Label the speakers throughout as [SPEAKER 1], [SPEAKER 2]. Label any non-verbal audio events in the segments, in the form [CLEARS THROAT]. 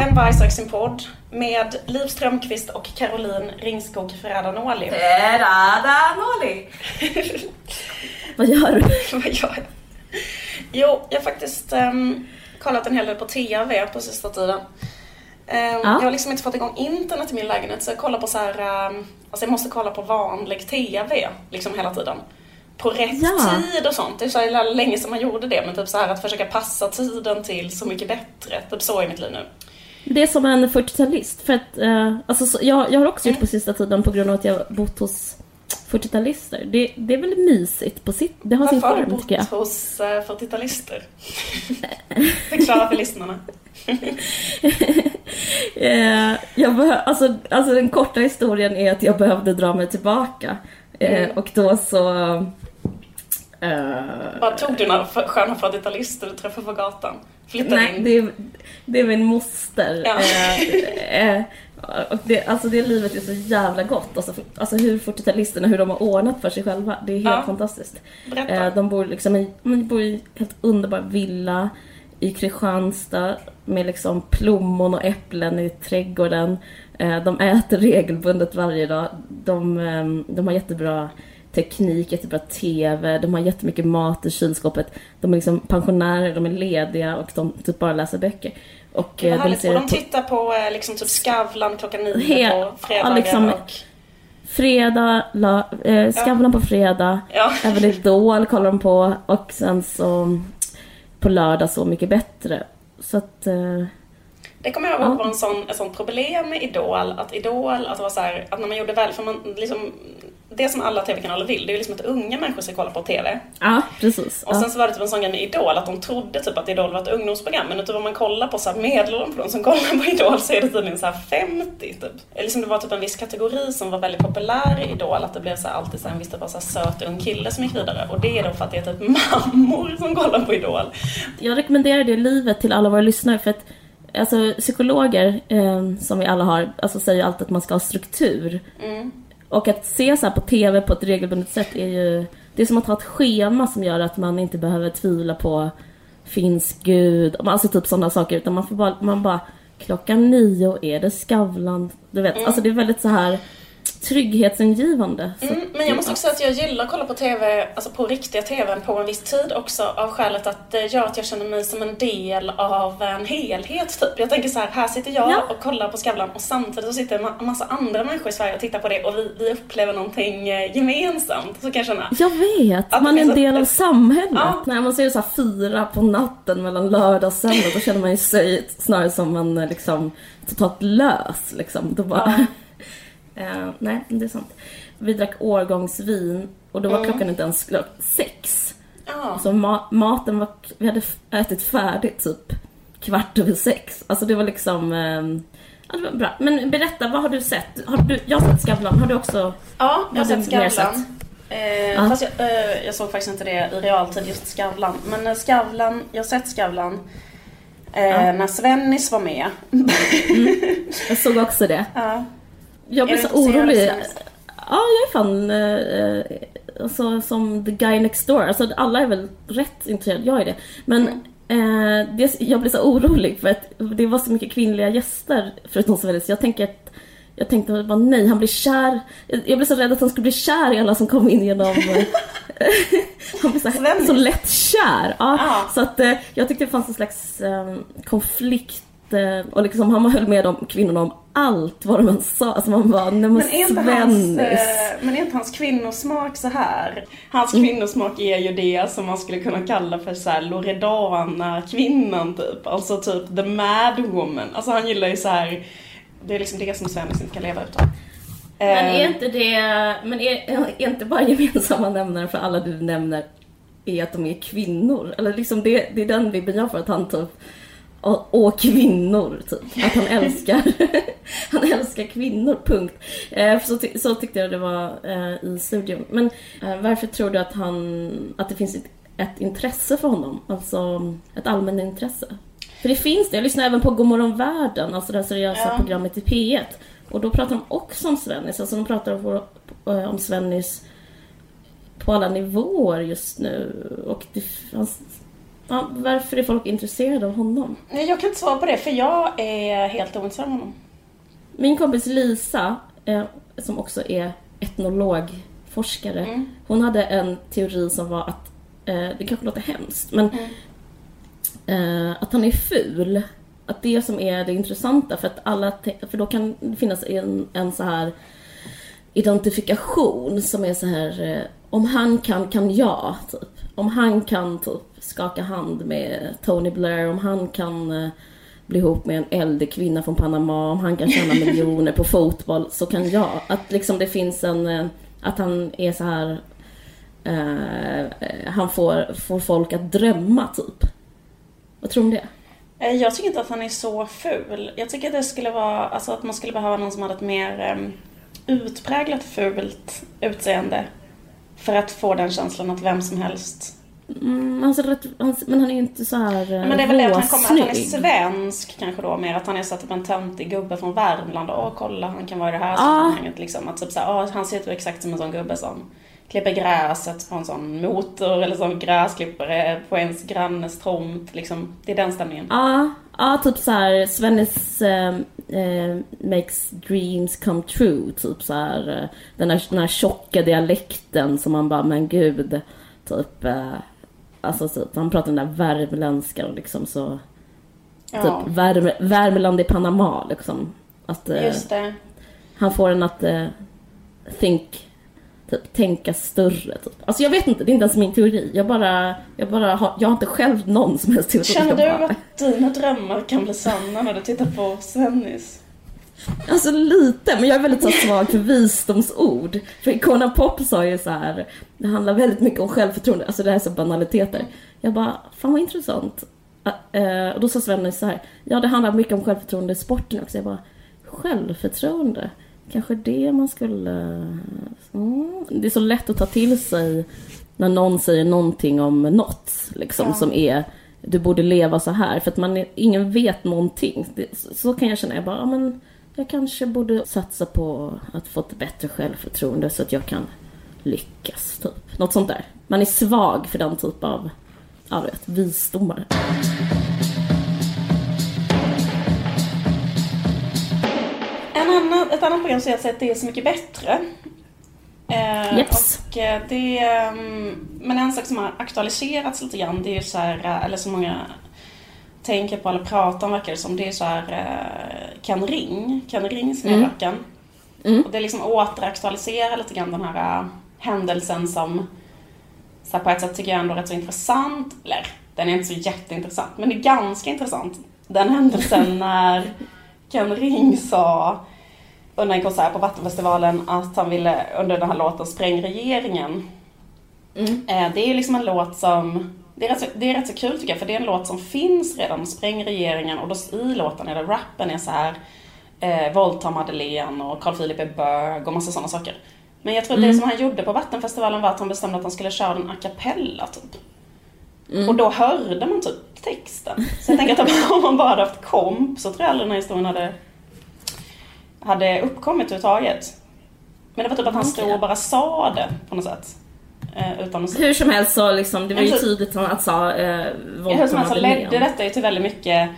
[SPEAKER 1] En Vargsaxen-podd med Liv Strömqvist och Caroline Ringskog Ferrada-Noli.
[SPEAKER 2] Ferrada Noli. [LAUGHS] Vad gör du?
[SPEAKER 1] Vad gör jag? Jo, jag har faktiskt um, kollat en hel del på TV på sista tiden. Um, Jag har liksom inte fått igång internet i min lägenhet så jag kollar på så här, um, alltså jag måste kolla på vanlig TV liksom hela tiden. På rätt
[SPEAKER 2] Ja.
[SPEAKER 1] tid och sånt. Det är så här länge som man gjorde det men typ så här att försöka passa tiden till Så mycket bättre. Typ så i mitt liv nu.
[SPEAKER 2] Det är som en 40-talist. För att, eh, alltså, så, jag, jag har också gjort på sista tiden på grund av att jag bott hos 40-talister. Det, det är väl mysigt på sitt... Det har sin
[SPEAKER 1] Varför har du
[SPEAKER 2] charm tycker
[SPEAKER 1] bott
[SPEAKER 2] jag.
[SPEAKER 1] hos uh, 40-talister? Förklara [LAUGHS] för lyssnarna. [LAUGHS]
[SPEAKER 2] Eh, jag behö- alltså, alltså den korta historien är att jag behövde dra mig tillbaka. Eh,
[SPEAKER 1] Mm.
[SPEAKER 2] och då så... eh,
[SPEAKER 1] Bara tog du några sköna 40-talister du träffade på gatan? Flyttade
[SPEAKER 2] Nej,
[SPEAKER 1] in?
[SPEAKER 2] det är, det är min moster.
[SPEAKER 1] Ja.
[SPEAKER 2] Eh, eh, och det, alltså det livet är så jävla gott. Alltså, alltså hur 40-talisterna, hur de har ordnat för sig själva. Det är helt
[SPEAKER 1] Ja.
[SPEAKER 2] fantastiskt.
[SPEAKER 1] Berätta.
[SPEAKER 2] De bor liksom i, de bor i helt underbar villa i Kristianstad med liksom plommon och äpplen i trädgården. De äter regelbundet varje dag. De, eh, de har jättebra teknik, jättebra TV, de har jättemycket mat i kylskåpet. De är liksom pensionärer, de är lediga och de typ bara läser böcker. Och
[SPEAKER 1] Vad
[SPEAKER 2] eh, de ser
[SPEAKER 1] Och de tittar på eh, liksom typ Skavlan klockan nio på fredagar
[SPEAKER 2] ja, liksom-
[SPEAKER 1] och...
[SPEAKER 2] fredag, la, eh, Skavlan på fredag,
[SPEAKER 1] Ja. [LAUGHS]
[SPEAKER 2] Även Idol kollar de på och sen så på lördag Så mycket bättre. Så att... Eh,
[SPEAKER 1] Det kommer jag ihåg
[SPEAKER 2] Ja.
[SPEAKER 1] var en sån, ett sånt problem med Idol, att Idol, att det var så här, att när man gjorde väl, för man liksom, det som alla TV-kanaler vill, det är ju liksom att unga människor ska kolla på TV.
[SPEAKER 2] ja, precis.
[SPEAKER 1] Och
[SPEAKER 2] ja.
[SPEAKER 1] sen så var det typ en sån grej med Idol, att de trodde typ att Idol var ett ungdomsprogram, men typ om man kollar på så här medelåldern på de som kollar på Idol så är det tydligen så här 50 typ. Eller liksom det var typ en viss kategori som var väldigt populär i Idol, att det blev så här alltid så här en viss typ av så söt ung kille som gick vidare. Och det är då för att det är typ [LAUGHS] mammor som kollar på Idol.
[SPEAKER 2] Jag rekommenderar det livet till alla våra lyssnare för att alltså, psykologer, eh, som vi alla har, alltså, säger alltid att man ska ha struktur.
[SPEAKER 1] Mm.
[SPEAKER 2] Och att se så här på TV på ett regelbundet sätt är ju... Det är som att ha ett schema som gör att man inte behöver tvivla på finns Gud, alltså typ sådana saker. Utan man får bara, man bara klockan nio är det Skavlan. Du vet, alltså det är väldigt så här trygghetsingivande.
[SPEAKER 1] Mm, men jag måste också säga att jag gillar att kolla på TV, alltså på riktiga TVn på en viss tid också av skälet att det gör att jag känner mig som en del av en helhet typ. Jag tänker så här, här sitter jag
[SPEAKER 2] Ja.
[SPEAKER 1] och kollar på Skavlan och samtidigt så sitter en ma- massa andra människor i Sverige och tittar på det och vi, vi upplever någonting eh, gemensamt. Så kan jag känna.
[SPEAKER 2] Jag vet,
[SPEAKER 1] Att
[SPEAKER 2] man är en del av samhället.
[SPEAKER 1] Ja.
[SPEAKER 2] När man ser så här fyra på natten mellan lördag och söndag, då känner man ju sig snarare som en eh, liksom totalt lös liksom. Då bara... Eh, nej, det är sant. Vi drack årgångsvin och då var
[SPEAKER 1] Mm.
[SPEAKER 2] klockan inte ens klo- sex.
[SPEAKER 1] Ja.
[SPEAKER 2] Så ma- maten var, vi hade ätit färdigt typ kvart över sex. Alltså det var liksom, ehm, ja det var bra. Men berätta, vad har du sett? Har du, jag har sett Skavlan, har du också?
[SPEAKER 1] Ja, jag har sett Skavlan. Eh,
[SPEAKER 2] Ja.
[SPEAKER 1] Fast jag, eh, jag såg faktiskt inte det i realtid, just Skavlan. Men eh, Skavlan, jag har sett Skavlan eh, när Svennis var med.
[SPEAKER 2] Jag såg också det.
[SPEAKER 1] ja.
[SPEAKER 2] Jag blev
[SPEAKER 1] Är
[SPEAKER 2] så orolig. Ja, jag är fan eh, alltså, som the guy next door. Alltså, alla är väl rätt intresserade, jag är det. Men eh, det, jag blev så orolig för att det var så mycket kvinnliga gäster förutom Svennis. Jag tänker att jag tänkte bara nej, han blir kär. Jag jag blev så rädd att han skulle bli kär i alla som kom in genom... [LAUGHS] eh, han blev så, här, så lätt kär. Ja. Så att eh, jag tyckte det fanns en slags eh, konflikt och liksom han höll med de kvinnorna om allt vad de än sa. Alltså man bara, nej men,
[SPEAKER 1] Men hans, eh, men är inte hans kvinnosmak så här? Hans
[SPEAKER 2] Mm.
[SPEAKER 1] kvinnosmak är ju det som man skulle kunna kalla för så här Loredana-kvinnan typ. Alltså typ the mad woman. Alltså han gillar ju så här. det är liksom det som Svennis inte kan leva utan.
[SPEAKER 2] Men
[SPEAKER 1] Eh,
[SPEAKER 2] är inte det, men är, är inte bara [LAUGHS] gemensamma nämnare för alla du nämner är att de är kvinnor? Eller liksom det, det är den vibben jag får att han typ och, och kvinnor, typ. Att han älskar, [LAUGHS] han älskar kvinnor, punkt. Eh, så, ty så tyckte jag det var eh, i studion. Men eh, varför tror du att han, att det finns ett, ett intresse för honom? Alltså ett allmänintresse? För det finns det. Jag lyssnar även på Godmorgon Världen, alltså det här seriösa
[SPEAKER 1] Ja.
[SPEAKER 2] programmet i P1. Och då pratar de också om Svennis. Alltså de pratar om, eh, om Svennis på alla nivåer just nu. Och det fanns... Ja, varför är folk intresserade av honom?
[SPEAKER 1] Nej, Jag kan inte svara på det för jag är helt ointresserad av honom.
[SPEAKER 2] Min kompis Lisa, eh, som också är etnologforskare,
[SPEAKER 1] Mm.
[SPEAKER 2] hon hade en teori som var att, eh, det kanske låter hemskt, men eh, att han är ful. Att det som är det intressanta, för att alla, för då kan det finnas en, en så här identifikation som är så här, om han kan, kan jag, typ. Om han kan typ skaka hand med Tony Blair, om han kan eh, bli ihop med en äldre kvinna från Panama, om han kan tjäna [LAUGHS] miljoner på fotboll, så kan jag. Att liksom det finns en, eh, att han är så här, eh, han får, får folk att drömma typ. Vad tror du om det?
[SPEAKER 1] Eh, Jag tycker inte att han är så ful. Jag tycker att det skulle vara, alltså att man skulle behöva någon som hade ett mer utpräglat fult utseende. För att få den känslan att vem som helst...
[SPEAKER 2] Mm, han rätt, han, men han är ju inte så här eh,
[SPEAKER 1] Men det är väl det att han, kommer, att han är svensk kanske då mer. Att han är så typ en töntig gubbe från Värmland. Åh kolla han kan vara i det här
[SPEAKER 2] Ah.
[SPEAKER 1] sammanhanget liksom. Att typ så här, åh, han ser ut exakt som en sån gubbe som klipper gräset på en sån motor eller sån gräsklippare på ens grannes tomt. Liksom. Det är den stämningen.
[SPEAKER 2] Ja, ja typ så här Svennis eh, eh, makes dreams come true. Typ så här eh, den här, den här tjocka dialekten som man bara, men gud. Typ, eh, alltså typ, han pratar den där värmländska och liksom så.
[SPEAKER 1] Ja,
[SPEAKER 2] Typ Värm, Värmland i Panama liksom. Att eh,
[SPEAKER 1] just det.
[SPEAKER 2] han får en att eh, think, typ tänka större typ. Alltså jag vet inte, det är inte ens min teori. Jag bara, jag bara har, jag har inte själv någon som helst teori.
[SPEAKER 1] Känner du
[SPEAKER 2] bara-
[SPEAKER 1] att dina drömmar kan bli sanna när du tittar på Svennis?
[SPEAKER 2] Alltså lite, men jag är väldigt så svag för visdomsord. För Icona Pop sa ju så här, det handlar väldigt mycket om självförtroende, alltså det här är så banaliteter. Jag bara, fan vad intressant. Uh, och då sa Sven så här, ja det handlar mycket om självförtroende i sporten också. Jag bara, självförtroende? Kanske det man skulle... Mm. Det är så lätt att ta till sig när någon säger någonting om något, liksom,
[SPEAKER 1] Ja.
[SPEAKER 2] som är du borde leva så här, för att man är, ingen vet någonting. Det, så, så kan jag känna, jag bara, ja, men jag kanske borde satsa på att få ett bättre självförtroende så att jag kan lyckas, typ. Något sånt där. Man är svag för den typ av, ja vet, visdomar.
[SPEAKER 1] En annan, ett annat program som jag har sett det är Så mycket bättre. Eh,
[SPEAKER 2] Jeps.
[SPEAKER 1] och eh, det, ehm, men en sak som har aktualiserats lite grann, det är så här, eh, eller som många tänker på eller pratar om verkar det som, det är så här eh, Ken Ring, Ken Rings
[SPEAKER 2] Mm.
[SPEAKER 1] medverkan.
[SPEAKER 2] Mm.
[SPEAKER 1] Och det liksom återaktualiserar lite grann den här händelsen som så här, på ett sätt tycker jag ändå är rätt så intressant. Eller, den är inte så jätteintressant, men det är ganska intressant. Den händelsen [LAUGHS] när Ken Ring sa under en konsert på Vattenfestivalen att han ville under den här låten Spräng regeringen.
[SPEAKER 2] Mm.
[SPEAKER 1] Eh, Det är liksom en låt som det är, rätt så, det är rätt så kul tycker jag, för det är en låt som finns redan, Spräng regeringen, och då i låten det rappen är så här eh, Våldta Madeleine och Carl Philip är bög och massa sådana saker. Men jag tror
[SPEAKER 2] Mm.
[SPEAKER 1] det som han gjorde på Vattenfestivalen var att han bestämde att han skulle köra den a cappella typ.
[SPEAKER 2] Mm.
[SPEAKER 1] Och då hörde man typ texten. Så jag tänker att om man bara hade haft komp så tror jag aldrig den här historien hade, hade uppkommit överhuvudtaget. Men det var typ att han stod och bara sa det på något sätt. Eh, utan att
[SPEAKER 2] Hur som helst så liksom, det var ju tydligt att sa eh, våld
[SPEAKER 1] Hur som helst så ledde detta ju till väldigt mycket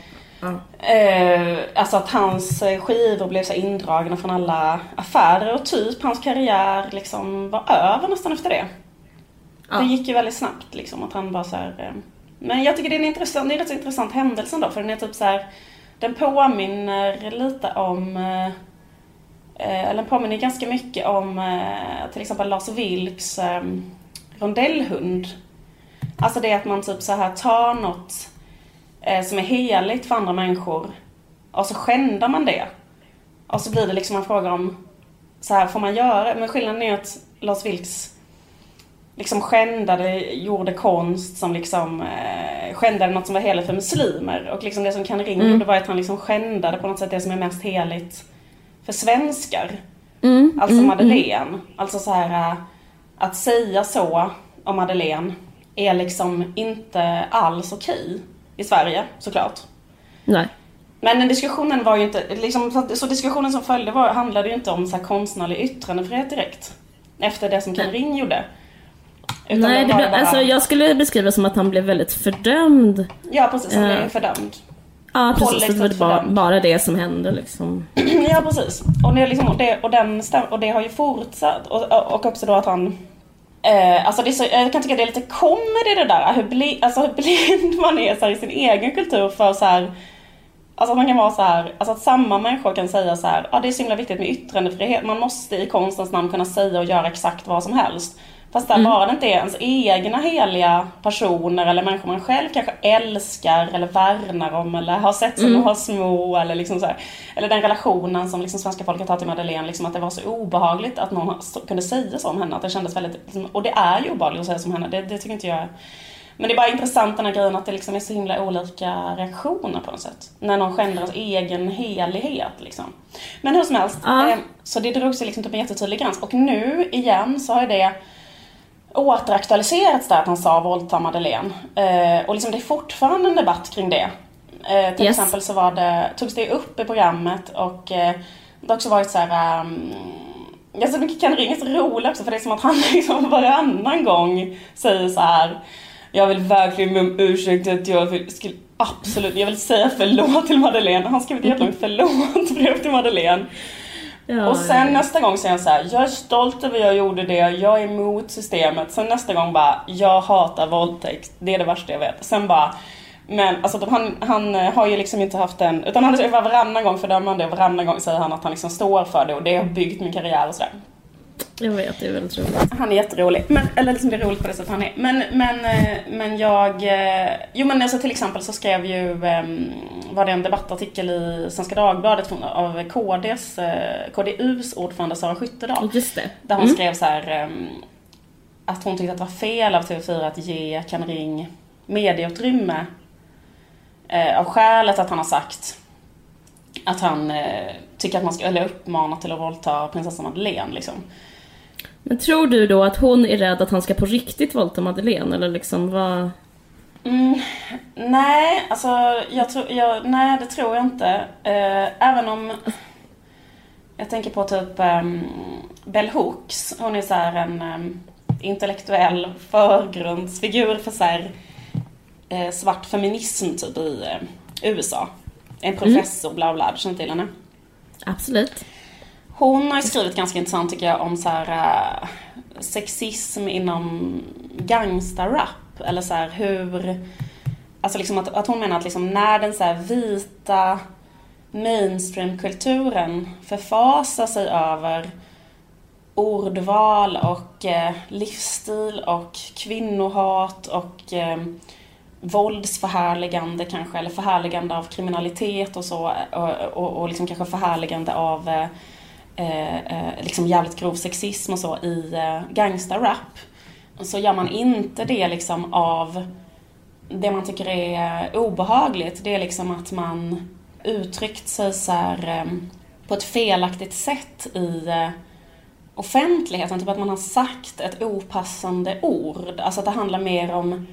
[SPEAKER 1] eh, Alltså att hans eh, skivor blev så indragna från alla affärer och typ hans karriär liksom var över nästan efter det.
[SPEAKER 2] Ja.
[SPEAKER 1] Det gick ju väldigt snabbt liksom att han bara så här, eh, Men jag tycker det är en intressant, det är en rätt intressant händelse ändå för den är typ så här, Den påminner lite om eh, eh, Eller den påminner ganska mycket om till exempel Lars Vilks eh, rondellhund. Alltså det att man typ så här tar något som är heligt för andra människor och så skändar man det. Och så blir det liksom en fråga om så här får man göra? Men skillnaden är att Lars Vilks liksom skändade, gjorde konst som liksom eh, skändade något som var heligt för muslimer. Och liksom det som Kan Ring mm. gjorde var att han liksom skändade på något sätt det som är mest heligt för svenskar. Mm. Alltså mm. Madeleine. Alltså så här eh, att säga så om Madeleine är liksom inte alls okej i Sverige såklart.
[SPEAKER 2] Nej.
[SPEAKER 1] Men diskussionen var ju inte, liksom, så diskussionen som följde var, handlade ju inte om så här konstnärlig yttrandefrihet direkt. Efter det som Ken Ring gjorde.
[SPEAKER 2] Utan Nej, det bara... alltså, jag skulle beskriva som att han blev väldigt fördömd.
[SPEAKER 1] Ja, precis. Han blev uh, fördömd.
[SPEAKER 2] Ja, precis. Det var bara, bara det som hände liksom. [CLEARS THROAT]
[SPEAKER 1] ja, precis. Och det, liksom, och det, och den, och det har ju fortsatt. Och, och också då att han Eh, alltså det är så, jag kan tycka att det är lite comedy det där, hur, bli, alltså hur blind [LAUGHS] man är här, i sin egen kultur för så här, Alltså att man kan vara så här, alltså att samma människor kan säga så här, ja det är så himla viktigt med yttrandefrihet, man måste i konstens namn kunna säga och göra exakt vad som helst. Fast där mm. bara det inte är ens egna heliga personer eller människor man själv kanske älskar eller värnar om eller har sett som mm. har små eller liksom så här, Eller den relationen som liksom svenska folket har till Madeleine, liksom att det var så obehagligt att någon kunde säga så om henne. Att det kändes väldigt, liksom, och det är ju obehagligt att säga så om henne, det, det tycker inte jag men det är bara intressant den här grejen att det liksom är så himla olika reaktioner på något sätt. När någon skändar ens egen helighet liksom. Men hur som helst, ah. så det drog sig liksom till en jättetydlig gräns. Och nu igen så har det återaktualiserats där att han sa våldta Madeleine. Eh, och liksom det är fortfarande en debatt kring det. Eh, till yes. exempel så var det, togs det upp i programmet och eh, det har också varit så här um, Ja, så mycket kan ringa så roligt också för det är som att han [LAUGHS] liksom varannan gång säger så här jag vill verkligen be om ursäkt att jag vill, skulle absolut, jag vill säga förlåt till Madeleine. Han skrev ett jättelångt förlåt brev till Madeleine. Ja, och sen ja. nästa gång säger han så här, jag är stolt över att jag gjorde det, jag är emot systemet. Sen nästa gång bara, jag hatar våldtäkt, det är det värsta jag vet. Sen bara, men alltså han, han har ju liksom inte haft den, utan han är varannan gång fördömande och varannan gång säger han att han liksom står för det och det har byggt min karriär och sådär.
[SPEAKER 2] Jag vet, det är väldigt roligt.
[SPEAKER 1] Han är jätterolig. Men, eller liksom det är roligt på det sättet han är. Men, men, eh, men jag... Eh, jo men alltså till exempel så skrev ju... Ehm, var det en debattartikel i Svenska Dagbladet av KDs, eh, KDUs ordförande Sara Skyttedal.
[SPEAKER 2] Just det.
[SPEAKER 1] Där hon mm. skrev så här, ehm, Att hon tyckte att det var fel av TV4 att ge Kan Ring medieutrymme. Av skälet att han har sagt att han tycker att man ska, eller uppmana till att våldta prinsessan Madeleine liksom.
[SPEAKER 2] Men tror du då att hon är rädd att han ska på riktigt våldta Madeleine eller liksom vad?
[SPEAKER 1] Mm, nej, alltså jag tror, jag, nej det tror jag inte. Eh, även om jag tänker på typ um, Bell Hooks. Hon är så en um, intellektuell förgrundsfigur för så här, eh, svart feminism typ i eh, USA. En professor, mm. bla bla, du känner till henne?
[SPEAKER 2] Absolut.
[SPEAKER 1] Hon har ju skrivit ganska intressant tycker jag om så här, uh, sexism inom gangsta-rap. Eller så här, hur... Alltså liksom att, att hon menar att liksom när den så här vita mainstreamkulturen förfasar sig över ordval och eh, livsstil och kvinnohat och eh, våldsförhärligande kanske, eller förhärligande av kriminalitet och så eh, och, och, och liksom kanske förhärligande av eh, Eh, eh, liksom jävligt grov sexism och så i eh, gangsta-rap så gör man inte det liksom av det man tycker är obehagligt. Det är liksom att man uttryckt sig så här, eh, på ett felaktigt sätt i eh, offentligheten. Typ att man har sagt ett opassande ord. Alltså att det handlar mer om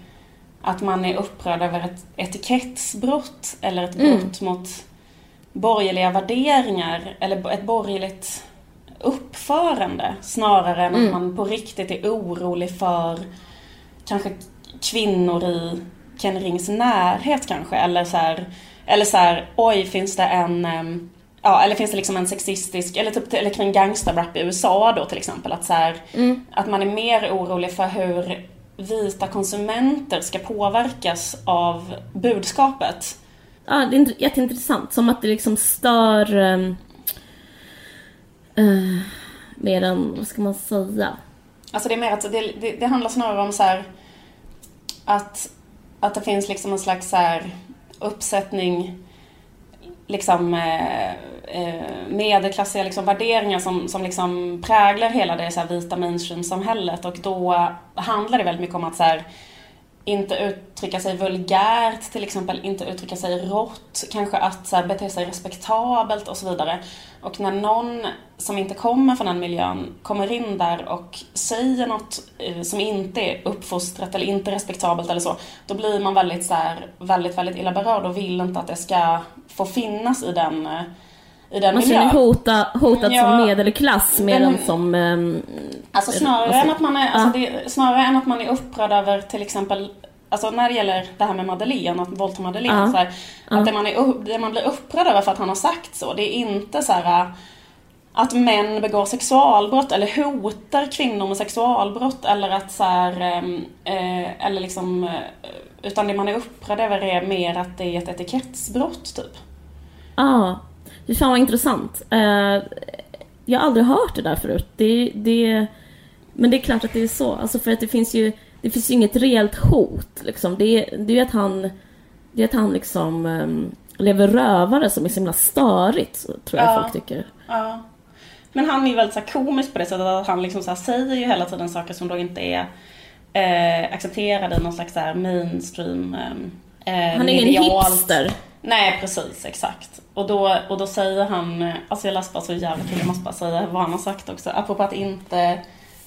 [SPEAKER 1] att man är upprörd över ett etikettsbrott eller ett mm. brott mm. mot borgerliga värderingar eller ett borgerligt uppförande snarare än mm. att man på riktigt är orolig för kanske kvinnor i Ken Rings närhet kanske eller så här, eller så här, oj finns det en Ja, eller finns det liksom en sexistisk, eller typ eller kring gangsterrap i USA då till exempel. Att, så här, mm. att man är mer orolig för hur vita konsumenter ska påverkas av budskapet
[SPEAKER 2] ja, det är jätteintressant. Som att det liksom stör um, uh, mer än, vad ska man säga?
[SPEAKER 1] Alltså det är mer att det, det, det handlar snarare om så här, att, att det finns liksom en slags så här uppsättning liksom eh, eh, medelklassiga liksom, värderingar som, som liksom präglar hela det så här, vita mainstream-samhället och då handlar det väldigt mycket om att så här, inte uttrycka sig vulgärt till exempel, inte uttrycka sig rått, kanske att så här, bete sig respektabelt och så vidare. Och när någon som inte kommer från den miljön kommer in där och säger något eh, som inte är uppfostrat eller inte respektabelt eller så, då blir man väldigt så här, väldigt, väldigt illa berörd och vill inte att det ska få finnas i den eh, i den
[SPEAKER 2] Man
[SPEAKER 1] miljön.
[SPEAKER 2] känner hota, hotat
[SPEAKER 1] Ja.
[SPEAKER 2] som medelklass mer
[SPEAKER 1] Den-
[SPEAKER 2] än som... ehm,
[SPEAKER 1] Alltså snarare,
[SPEAKER 2] Alltså,
[SPEAKER 1] än att man är, alltså
[SPEAKER 2] ja.
[SPEAKER 1] det, snarare än att man är upprörd över till exempel Alltså när det gäller det här med Madeleine, att våldta Madeleine,
[SPEAKER 2] Ja.
[SPEAKER 1] så här, att det man, är, det man blir upprörd över för att han har sagt så, det är inte så här att män begår sexualbrott eller hotar kvinnor med sexualbrott eller att så här, ehm, eh, eller liksom, eh, utan det man är upprörd över är mer att det är ett etikettsbrott typ.
[SPEAKER 2] Ja, det fan vad intressant. Eh, jag har aldrig hört det där förut. Det, det, men det är klart att det är så. Alltså för att det finns ju, det finns ju inget reellt hot. Liksom. Det, det är ju att han, det är att han liksom um, lever rövare som är så himla störigt, tror jag
[SPEAKER 1] Ja.
[SPEAKER 2] folk tycker.
[SPEAKER 1] Ja. Men han är ju väldigt så här komisk på det sättet att han liksom så här säger ju hela tiden saker som då inte är eh, accepterade i någon slags så här mainstream eh,
[SPEAKER 2] Han är
[SPEAKER 1] medialt.
[SPEAKER 2] hipster.
[SPEAKER 1] Nej precis, exakt. Och då, och då säger han, eh, alltså jag läste bara så jävla kul, jag måste bara säga vad han har sagt också, apropå att inte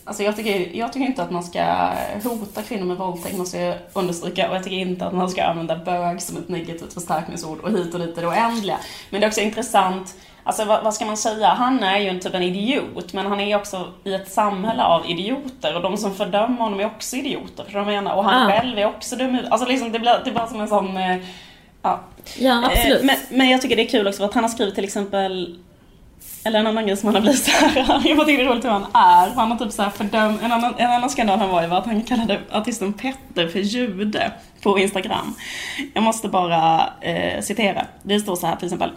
[SPEAKER 1] Alltså jag tycker, jag tycker inte att man ska hota kvinnor med våldtäkt, måste jag understryka. Och jag tycker inte att man ska använda bög som ett negativt förstärkningsord och hit och dit i det oändliga. Men det är också intressant, alltså vad, vad ska man säga? Han är ju en typ en idiot, men han är också i ett samhälle av idioter. Och de som fördömer honom är också idioter, vad jag menar? Och han
[SPEAKER 2] Ah.
[SPEAKER 1] själv är också dum Alltså liksom, det blir, det blir som en sån... Ja,
[SPEAKER 2] Ja, absolut.
[SPEAKER 1] Eh, Men, men jag tycker det är kul också att han har skrivit till exempel eller en annan grej som han har blivit såhär, [LAUGHS] jag bara tycker det är roligt hur han är. Han har typ såhär fördömt, en annan, en annan skandal han var i var att han kallade artisten Petter för jude på Instagram. Jag måste bara eh, citera. Det står så här till exempel.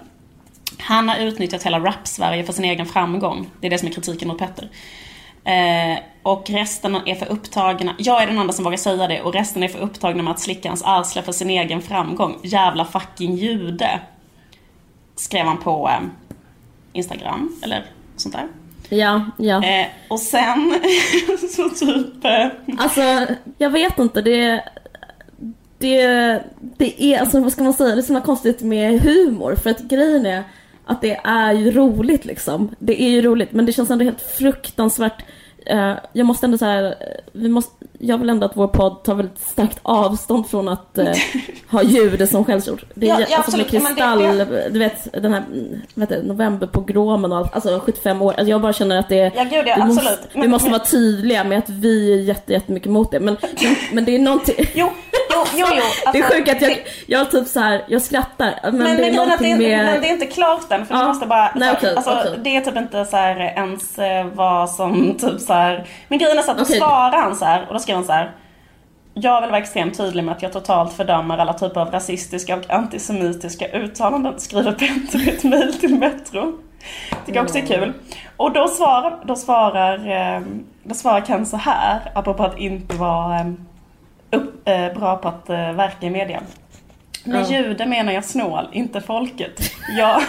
[SPEAKER 1] Han har utnyttjat hela rap-Sverige för sin egen framgång. Det är det som är kritiken mot Petter. Eh, och resten är för upptagna, jag är den enda som vågar säga det, och resten är för upptagna med att slicka hans arsle för sin egen framgång. Jävla fucking jude. Skrev han på eh, Instagram, eller sånt där.
[SPEAKER 2] Ja, ja.
[SPEAKER 1] Eh, och sen [LAUGHS] så typ... Eh,
[SPEAKER 2] Alltså, jag vet inte. Det, det, det är, alltså vad ska man säga, det är så konstigt med humor. För att grejen är att det är ju roligt liksom. Det är ju roligt, men det känns ändå helt fruktansvärt. Eh, jag måste ändå så här, eh, vi måste, jag vill ändå att vår podd tar väldigt starkt avstånd från att eh, [LAUGHS] ha jude som skällsord. Det är
[SPEAKER 1] Ja,
[SPEAKER 2] ja, alltså
[SPEAKER 1] absolut.
[SPEAKER 2] Kristall,
[SPEAKER 1] det-
[SPEAKER 2] du vet den här, mm, heter det, novemberpogromen och allt, alltså 75 år. Alltså jag bara känner att det
[SPEAKER 1] Ja, gud, ja,
[SPEAKER 2] vi måste, vi måste
[SPEAKER 1] men-
[SPEAKER 2] vara tydliga med att vi är jätte, jättemycket emot det. Men, men, men det är någonting...
[SPEAKER 1] jo, jo, jo, jo.
[SPEAKER 2] Det är
[SPEAKER 1] alltså,
[SPEAKER 2] sjukt att jag, jag typ så här, jag skrattar. Men,
[SPEAKER 1] Men,
[SPEAKER 2] det är
[SPEAKER 1] men, att det, är,
[SPEAKER 2] med...
[SPEAKER 1] men det är inte klart än, för
[SPEAKER 2] Ja.
[SPEAKER 1] du måste bara...
[SPEAKER 2] Nej, okej,
[SPEAKER 1] alltså,
[SPEAKER 2] okej.
[SPEAKER 1] Det är typ inte så här ens eh, vad som typ så här. Men grejen är så att då
[SPEAKER 2] Okej.
[SPEAKER 1] svarar han så här, och då skriver han så här. Jag vill vara extremt tydlig med att jag totalt fördömer alla typer av rasistiska och antisemitiska uttalanden, skriver Petter i ett mejl till Metro. Tycker också är kul. Och då svarar, då svarar, eh, då svarar Ken så här, apropå att inte vara eh, upp, eh, bra på att eh, verka i media. Med
[SPEAKER 2] Ja.
[SPEAKER 1] jude menar jag snål, inte folket. Jag,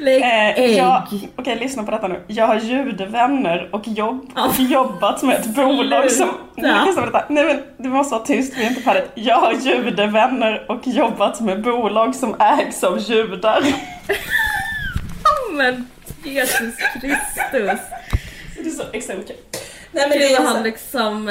[SPEAKER 2] Lägg
[SPEAKER 1] eh,
[SPEAKER 2] ägg.
[SPEAKER 1] jag, okej lyssna på detta nu. Jag har judevänner och, jobb, och jobbat med ett bolag som... Nej. Nej men du måste vara tyst, vi är inte färdigt. Jag har judevänner och jobbat med bolag som ägs av judar. [LAUGHS]
[SPEAKER 2] Men Jesus Kristus.
[SPEAKER 1] Det är så extremt kul. Nej men det är
[SPEAKER 2] han liksom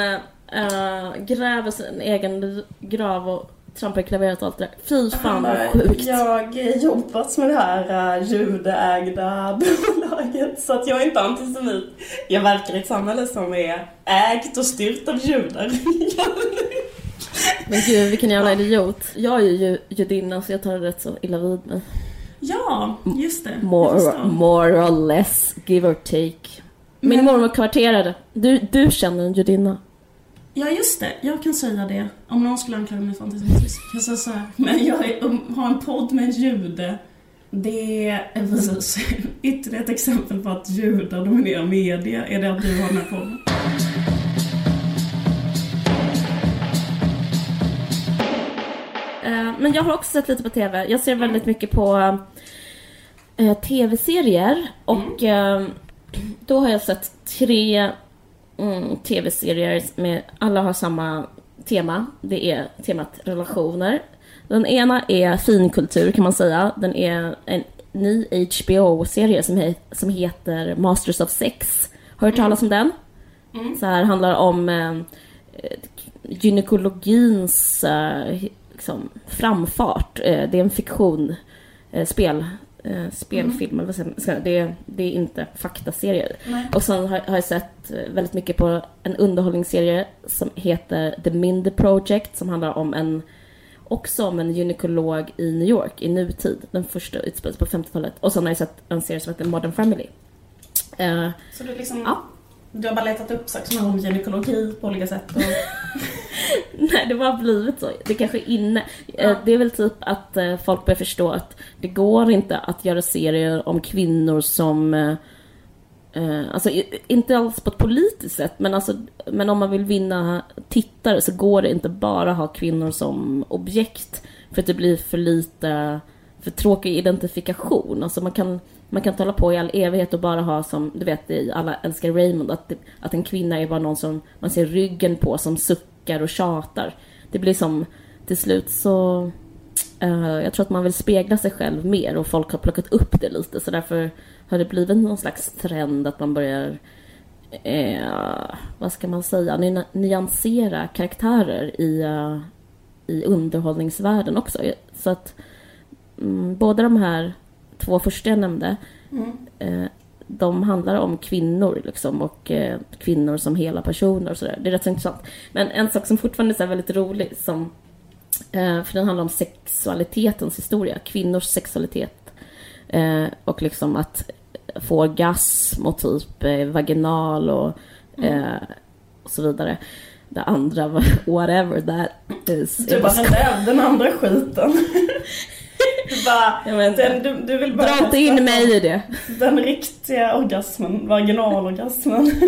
[SPEAKER 2] äh, gräver sin egen grav och trampar i klaveret och allt det där. Fy fan vad sjukt.
[SPEAKER 1] Jag jobbat med det här uh, judeägda [LAUGHS] bolaget så att jag är inte antisemit. Jag verkar i ett samhälle som är ägt och styrt av judar.
[SPEAKER 2] Men gud vilken jävla idiot. Jag är ju judinna så jag tar det rätt så illa vid mig.
[SPEAKER 1] ja, just det.
[SPEAKER 2] More, more or less, give or take. Min mormor kvarterade. Du, du känner en judinna.
[SPEAKER 1] Ja just det, jag kan säga det. Om någon skulle anklaga mig för antisemitism. Jag säger så här, men jag är, har en podd med en jude. Det är precis ytterligare ett exempel på att judar dominerar media. Är det att du har den här podden?
[SPEAKER 2] Eh, men jag har också sett lite på TV. Jag ser väldigt mycket på eh, TV-serier och eh, då har jag sett tre mm, TV-serier med, alla har samma tema. Det är temat relationer. Den ena är finkultur kan man säga. Den är en ny HBO-serie som, he som heter Masters of Sex. Har du hört talas om den?
[SPEAKER 1] Mm.
[SPEAKER 2] Så här handlar om eh, gynekologins eh, liksom, framfart. Eh, det är en fiktion, eh, spel, eh, spelfilm, säger man? det, är- det är inte faktaserier.
[SPEAKER 1] Nej.
[SPEAKER 2] Och sen har, har jag sett eh, väldigt mycket på en underhållningsserie som heter The Mindy Project som handlar om en också om en gynekolog i New York i nutid. Den första utspelas på 50-talet. Och sen har jag sett en serie som heter Modern Family. Eh,
[SPEAKER 1] Så du liksom...
[SPEAKER 2] Ja.
[SPEAKER 1] Du har bara letat upp saker som handlar om gynekologi på olika sätt och... [LAUGHS]
[SPEAKER 2] Nej, det har blivit så. Det kanske är inne. Eh,
[SPEAKER 1] Ja.
[SPEAKER 2] Det är väl typ att eh, folk börjar förstå att det går inte att göra serier om kvinnor som... eh, Alltså inte alls på ett politiskt sätt, men, alltså, men om man vill vinna tittare så går det inte bara ha kvinnor som objekt. För att det blir för lite, för tråkig identifikation. Alltså man kan, man kan inte hålla på i all evighet och bara ha som, du vet i Alla älskar Raymond, att, det, att en kvinna är bara någon som man ser ryggen på som suckar och tjatar. Det blir som, till slut så Uh, jag tror att man vill spegla sig själv mer och folk har plockat upp det lite så därför har det blivit någon slags trend att man börjar uh, vad ska man säga, ny- nyansera karaktärer i, uh, i underhållningsvärlden också. Så att um, båda de här två första jag nämnde
[SPEAKER 1] Mm.
[SPEAKER 2] eh, de handlar om kvinnor liksom och eh, kvinnor som hela personer och sådär. Det är rätt så intressant. Men en sak som fortfarande är väldigt rolig som eh, för den handlar om sexualitetens historia, kvinnors sexualitet. Och liksom att få orgasm och typ vaginal och, eh, och så vidare. Det andra [LAUGHS] whatever that is.
[SPEAKER 1] Du bara, den andra skiten. [LAUGHS] Du bara,
[SPEAKER 2] Ja,
[SPEAKER 1] den, du, du vill bara
[SPEAKER 2] Dra inte in mig i det.
[SPEAKER 1] Den riktiga orgasmen, vaginalorgasmen. [LAUGHS]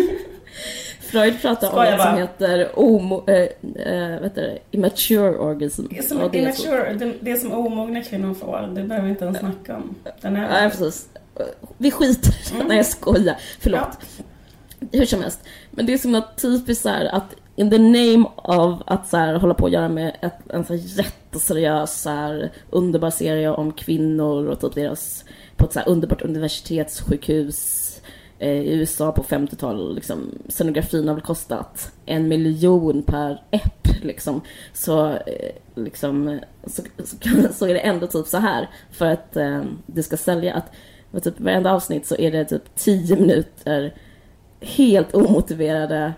[SPEAKER 2] Freud pratar om något som heter omo, äh, äh, vet du, immature orgasm.
[SPEAKER 1] Det är som,
[SPEAKER 2] det
[SPEAKER 1] immature, det, det som omogna kvinnor får. Det behöver vi inte ens snacka om. Den är...
[SPEAKER 2] Nej, precis. Vi skiter det. Nej, jag skojar. Förlåt. Hur som helst. Men det är som något typiskt så här att in the name of att så här, hålla på och göra med ett, en så här jätteseriös, så här, underbar serie om kvinnor och typ deras, på ett så här underbart universitetssjukhus eh, i USA på 50-talet. Liksom, scenografin har väl kostat en miljon per app Liksom. Så, eh, liksom, så, så, [LAUGHS] så är det ändå typ så här för att eh, det ska sälja att typ varenda avsnitt så är det typ 10 minuter helt omotiverade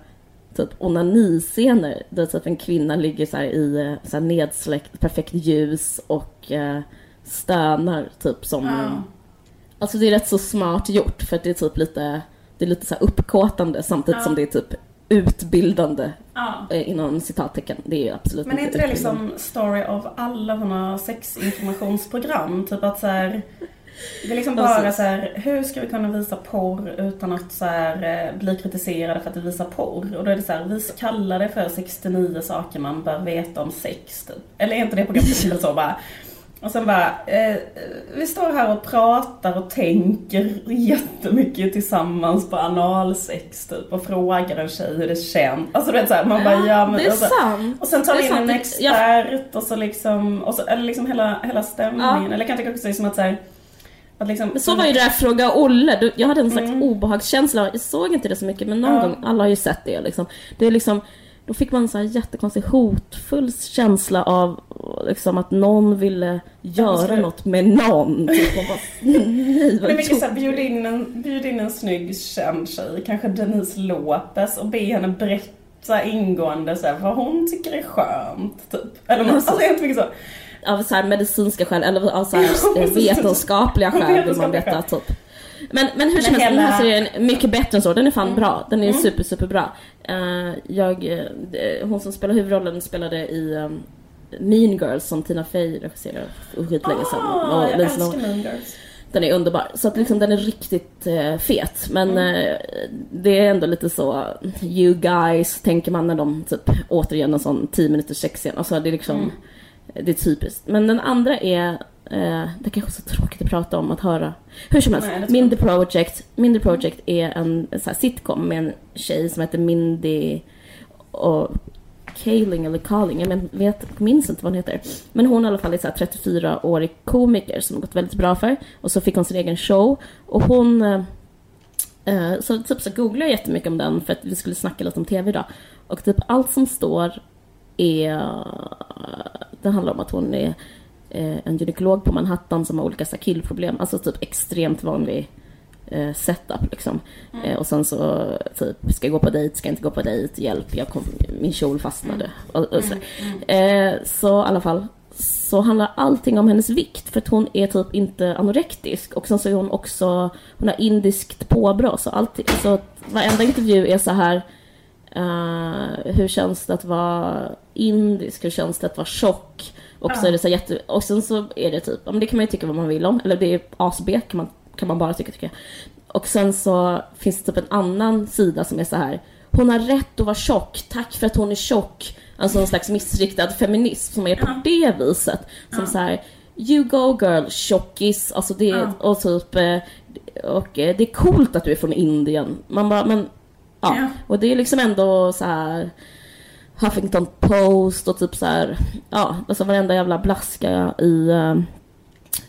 [SPEAKER 2] typ onaniscener där typ en kvinna ligger så i eh, så nedsläckt perfekt ljus och eh, stönar typ som
[SPEAKER 1] Ja.
[SPEAKER 2] Alltså det är rätt så smart gjort för att det är typ lite Det är lite så uppkåtande samtidigt
[SPEAKER 1] Ja.
[SPEAKER 2] som det är typ utbildande
[SPEAKER 1] Ja.
[SPEAKER 2] eh, inom citattecken. Det är absolut
[SPEAKER 1] Men är inte det liksom story av alla såna sexinformationsprogram? Typ att så här, Det är liksom bara så här, hur ska vi kunna visa porr utan att så här, eh, bli kritiserade för att vi visar porr? Och då är det så här, vi kallar det för 69 saker man bör veta om sex typ. Eller är inte det programmet [LAUGHS] så bara? Och sen bara, eh, vi står här och pratar och tänker jättemycket tillsammans på analsex typ och frågar en tjej hur det känns. Alltså du vet såhär, man bara ja men
[SPEAKER 2] Det är
[SPEAKER 1] alltså,
[SPEAKER 2] sant.
[SPEAKER 1] och sen tar vi in en expert och så liksom, och så, eller liksom hela, hela stämningen. Eller kan jag tycka också liksom att så här, att liksom,
[SPEAKER 2] Men så var ju det här Fråga Olle. Jag hade en slags
[SPEAKER 1] Mm.
[SPEAKER 2] obehagskänsla. Jag såg inte det så mycket men någon
[SPEAKER 1] Ja.
[SPEAKER 2] gång, alla har ju sett det liksom. Det är liksom då fick man en så här jättekonstig hotfull känsla av liksom att någon ville göra
[SPEAKER 1] skulle-
[SPEAKER 2] något med någon. Typ, man bara, nej vad [LAUGHS]
[SPEAKER 1] mycket såhär, bjud in, en, bjud in en snygg känd tjej, kanske Denise Lopez och be henne berätta ingående så här, vad hon tycker är skönt. Typ. Eller något.
[SPEAKER 2] Precis.
[SPEAKER 1] Alltså jättemycket så.
[SPEAKER 2] Av så medicinska skäl eller av så [LAUGHS] eh, vetenskapliga [LAUGHS] skäl vill man veta typ. Men, men hur som
[SPEAKER 1] Men
[SPEAKER 2] helst, den här serien är mycket bättre än så. Den är fan
[SPEAKER 1] Mm.
[SPEAKER 2] bra. Den är
[SPEAKER 1] Mm.
[SPEAKER 2] super, super bra. Eh, jag, eh, hon som spelar huvudrollen spelade i um, Mean Girls som Tina Fey regisserade för skitlänge sedan.
[SPEAKER 1] Ah,
[SPEAKER 2] Och
[SPEAKER 1] jag
[SPEAKER 2] Lindsay
[SPEAKER 1] älskar. Mean Girls.
[SPEAKER 2] Den är underbar. Så att liksom den är riktigt eh, fet. Men
[SPEAKER 1] Mm.
[SPEAKER 2] eh, det är ändå lite så, you guys, tänker man när de typ återigen en sån 10 minuters sexscen. Alltså det är liksom,
[SPEAKER 1] Mm.
[SPEAKER 2] Det är typiskt. Men den andra är, eh, det kanske är så tråkigt att prata om, att höra. Hur som helst,
[SPEAKER 1] Nej,
[SPEAKER 2] Mindy Project. Mindy Project är en, en sitcom med en tjej som heter Mindy och Kaling eller Carling, jag men, vet, minns inte vad hon heter. Men hon i alla fall är så här 34-årig komiker som har gått väldigt bra för. Och så fick hon sin egen show. Och hon... Eh, så typ så googlade jag jättemycket om den för att vi skulle snacka lite om TV idag. Och typ allt som står är... Det handlar om att hon är eh, en gynekolog på Manhattan som har olika killproblem. Alltså typ extremt vanlig eh, setup liksom. Eh, och sen så typ, ska jag gå på dejt, ska jag inte gå på dejt, hjälp, jag kom, min kjol fastnade. Och, och så, eh, så i alla fall så handlar allting om hennes vikt för att hon är typ inte anorektisk och sen så är hon också, hon har indiskt påbrå så alltid, så varenda intervju är så här eh, hur känns det att vara indisk, hur känns det att vara tjock? Och så är det så jätte, och sen så är det typ, ja, men det kan man ju tycka vad man vill om, eller det är ASB kan man, kan man bara tycka tycker jag. Och sen så finns det typ en annan sida som är så här hon har rätt att vara tjock, tack för att hon är tjock. Alltså en slags missriktad feminism som är på det viset. Som så här, you go girl, tjockis. Alltså det är, och typ, eh, och eh, det är coolt att du är från Indien. Man bara, men, ja.
[SPEAKER 1] Ja.
[SPEAKER 2] Och det är liksom ändå så här Huffington Post och typ så här, ja, alltså varenda jävla blaska i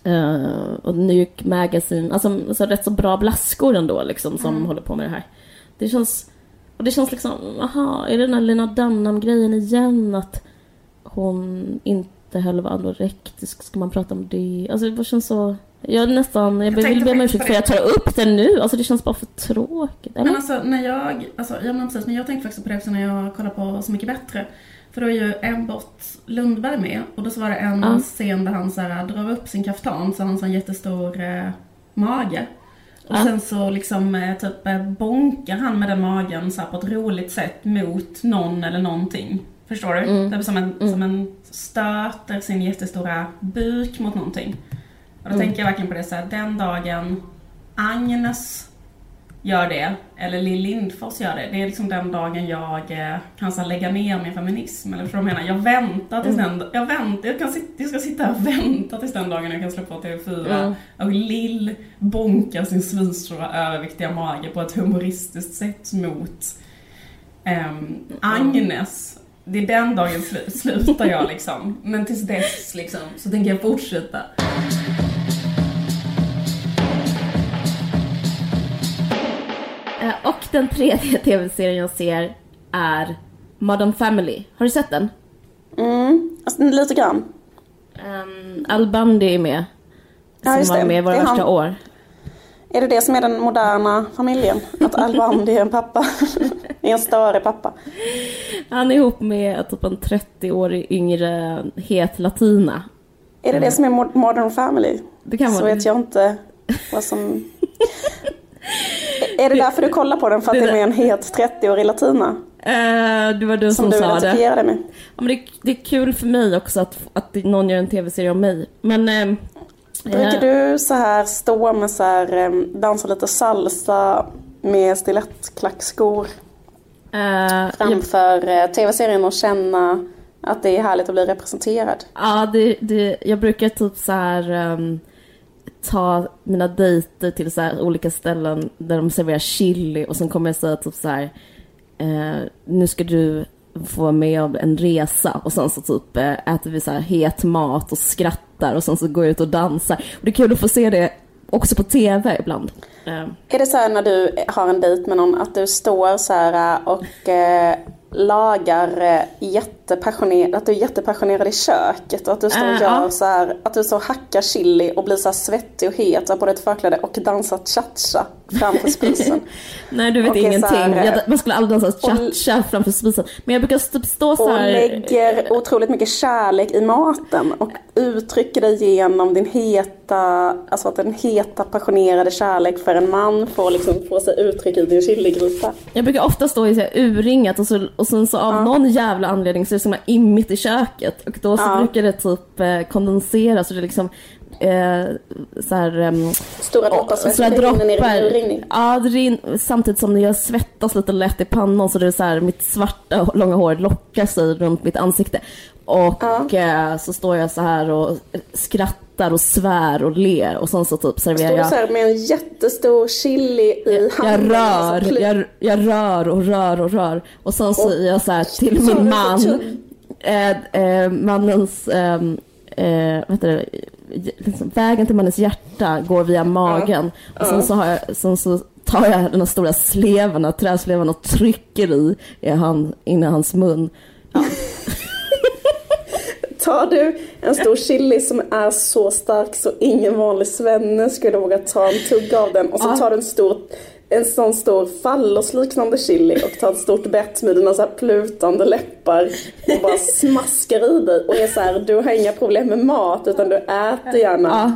[SPEAKER 2] eh, och New York Magazine, alltså, alltså rätt så bra blaskor ändå liksom som håller på med det här. Det känns, och det känns liksom, aha, är det den här Lena Dunham-grejen igen att hon inte heller var anorektisk, ska man prata om det? Alltså det bara känns så, jag är nästan, jag, vill
[SPEAKER 1] tänkte
[SPEAKER 2] be om ursäkt för att jag tar upp det nu, alltså det känns bara för tråkigt. Eller?
[SPEAKER 1] Men alltså när jag, alltså, ja men precis, men jag tänkte faktiskt på det också när jag kollade på Så Mycket Bättre. För då är ju Ebbot Lundberg med och då så var det en
[SPEAKER 2] Ja.
[SPEAKER 1] scen där han så här, drar upp sin kaftan så har han så en jättestor eh, mage. Och
[SPEAKER 2] Ja.
[SPEAKER 1] sen så liksom eh, typ eh, bonkar han med den magen så här, på ett roligt sätt mot någon eller någonting. Förstår du?
[SPEAKER 2] Mm.
[SPEAKER 1] Det är som en, som en stöter sin jättestora buk mot någonting. Och då
[SPEAKER 2] Mm.
[SPEAKER 1] tänker jag verkligen på det så här, den dagen Agnes gör det, eller Lill Lindfors gör det. Det är liksom den dagen jag eh, kan så lägga ner min feminism. Eller förstår du menar? Jag väntar tills
[SPEAKER 2] Mm.
[SPEAKER 1] den, jag väntar, jag, kan sit, jag ska sitta och vänta tills den dagen jag kan slå på TV4
[SPEAKER 2] Mm.
[SPEAKER 1] och Lill bonkar sin svinstora överviktiga mage på ett humoristiskt sätt mot ehm, Agnes. Det är den dagen slu, slutar jag liksom. Men tills dess liksom, så tänker jag fortsätta.
[SPEAKER 2] Och den tredje [LAUGHS] tv-serien jag ser är Modern Family. Har du sett den?
[SPEAKER 3] Mm, alltså, lite grann.
[SPEAKER 2] Um, Al Bundy är med.
[SPEAKER 3] Ja,
[SPEAKER 2] som var
[SPEAKER 3] det.
[SPEAKER 2] med i våra
[SPEAKER 3] Det är
[SPEAKER 2] första
[SPEAKER 3] han.
[SPEAKER 2] år.
[SPEAKER 3] Är det det som är den moderna familjen? Att Al Bundy är en pappa? är [LAUGHS] en större pappa?
[SPEAKER 2] Han är ihop med typ en 30-årig yngre het latina.
[SPEAKER 3] Är det det som är Mo- Modern Family?
[SPEAKER 2] Det kan
[SPEAKER 3] Så
[SPEAKER 2] vara
[SPEAKER 3] vet jag inte vad som... [LAUGHS] är det därför du kollar på den? För att
[SPEAKER 2] Det
[SPEAKER 3] det är med en het 30-årig latina?
[SPEAKER 2] Eh, det var du som,
[SPEAKER 3] Som du
[SPEAKER 2] sa det.
[SPEAKER 3] med?
[SPEAKER 2] Ja, men det. Det är kul för mig också att, att någon gör en tv-serie om mig. Men... ehm,
[SPEAKER 3] Brukar
[SPEAKER 2] eh,
[SPEAKER 3] du så här stå med så här, dansa lite salsa med stilettklackskor
[SPEAKER 2] jag,
[SPEAKER 3] framför eh, tv-serien och känna att det är härligt att bli representerad?
[SPEAKER 2] ja, det, det, jag brukar typ så här ehm, ta mina dejter till så här olika ställen där de serverar chili och sen kommer jag säga typ så här eh, nu ska du få vara med om en resa och sen så typ eh, äter vi så här het mat och skrattar och sen så går jag ut och dansar. Och det är kul att få se det också på tv ibland. Eh.
[SPEAKER 3] Är det så här när du har en dejt med någon att du står så här och eh, lagar eh, jätte jättepassionerad, att du är jättepassionerad i köket och att du står och
[SPEAKER 2] Äh,
[SPEAKER 3] gör
[SPEAKER 2] ja.
[SPEAKER 3] så här, att du så hackar chili och blir så svettig och het och på dig ett förkläde och dansar cha-cha framför spisen. [LAUGHS]
[SPEAKER 2] Nej du vet
[SPEAKER 3] Okej,
[SPEAKER 2] ingenting.
[SPEAKER 3] här,
[SPEAKER 2] jag, man skulle aldrig dansa
[SPEAKER 3] och-
[SPEAKER 2] cha-cha framför spisen. Men jag brukar typ stå så
[SPEAKER 3] Och
[SPEAKER 2] här.
[SPEAKER 3] lägger otroligt mycket kärlek i maten och uttrycker det genom din heta, alltså att den heta passionerade kärlek för en man får liksom få sig uttryck i din chiligryta.
[SPEAKER 2] Jag brukar ofta stå i så här urringat och, så, och sen så av någon jävla anledning så är det som immigt i köket. Och då så
[SPEAKER 3] Ja.
[SPEAKER 2] brukar det typ eh, kondensera så det liksom eh, så här, ehm,
[SPEAKER 3] Stora droppar
[SPEAKER 2] Stora. Ja, det samtidigt som jag svettas lite lätt i pannan så det är så här, mitt svarta långa hår lockar sig runt mitt ansikte. Och eh, så står jag så här och skrattar och svär och ler och sen så typ serverar
[SPEAKER 3] Står
[SPEAKER 2] jag
[SPEAKER 3] så här med en jättestor chili i
[SPEAKER 2] jag
[SPEAKER 3] handen?
[SPEAKER 2] rör,
[SPEAKER 3] alltså, pl-
[SPEAKER 2] jag, jag rör och rör och rör. Och sen säger jag så här till
[SPEAKER 3] Så
[SPEAKER 2] min man,
[SPEAKER 3] så
[SPEAKER 2] eh, eh, mannens, ehm, eh, vad heter det, liksom, vägen till mannens hjärta går via magen. Och sen så, har jag, sen så tar jag den här stora sleven, träsleven och trycker i, i han, in i hans mun.
[SPEAKER 3] Tar du en stor chili som är så stark så ingen vanlig svenne skulle våga ta en tugga av den och så
[SPEAKER 2] Ja.
[SPEAKER 3] tar du en stor en sån stor fallosliknande chili och tar ett stort bett med dina så plutande läppar och bara smaskar i dig och är så här, du har inga problem med mat utan du äter gärna.
[SPEAKER 2] Ja.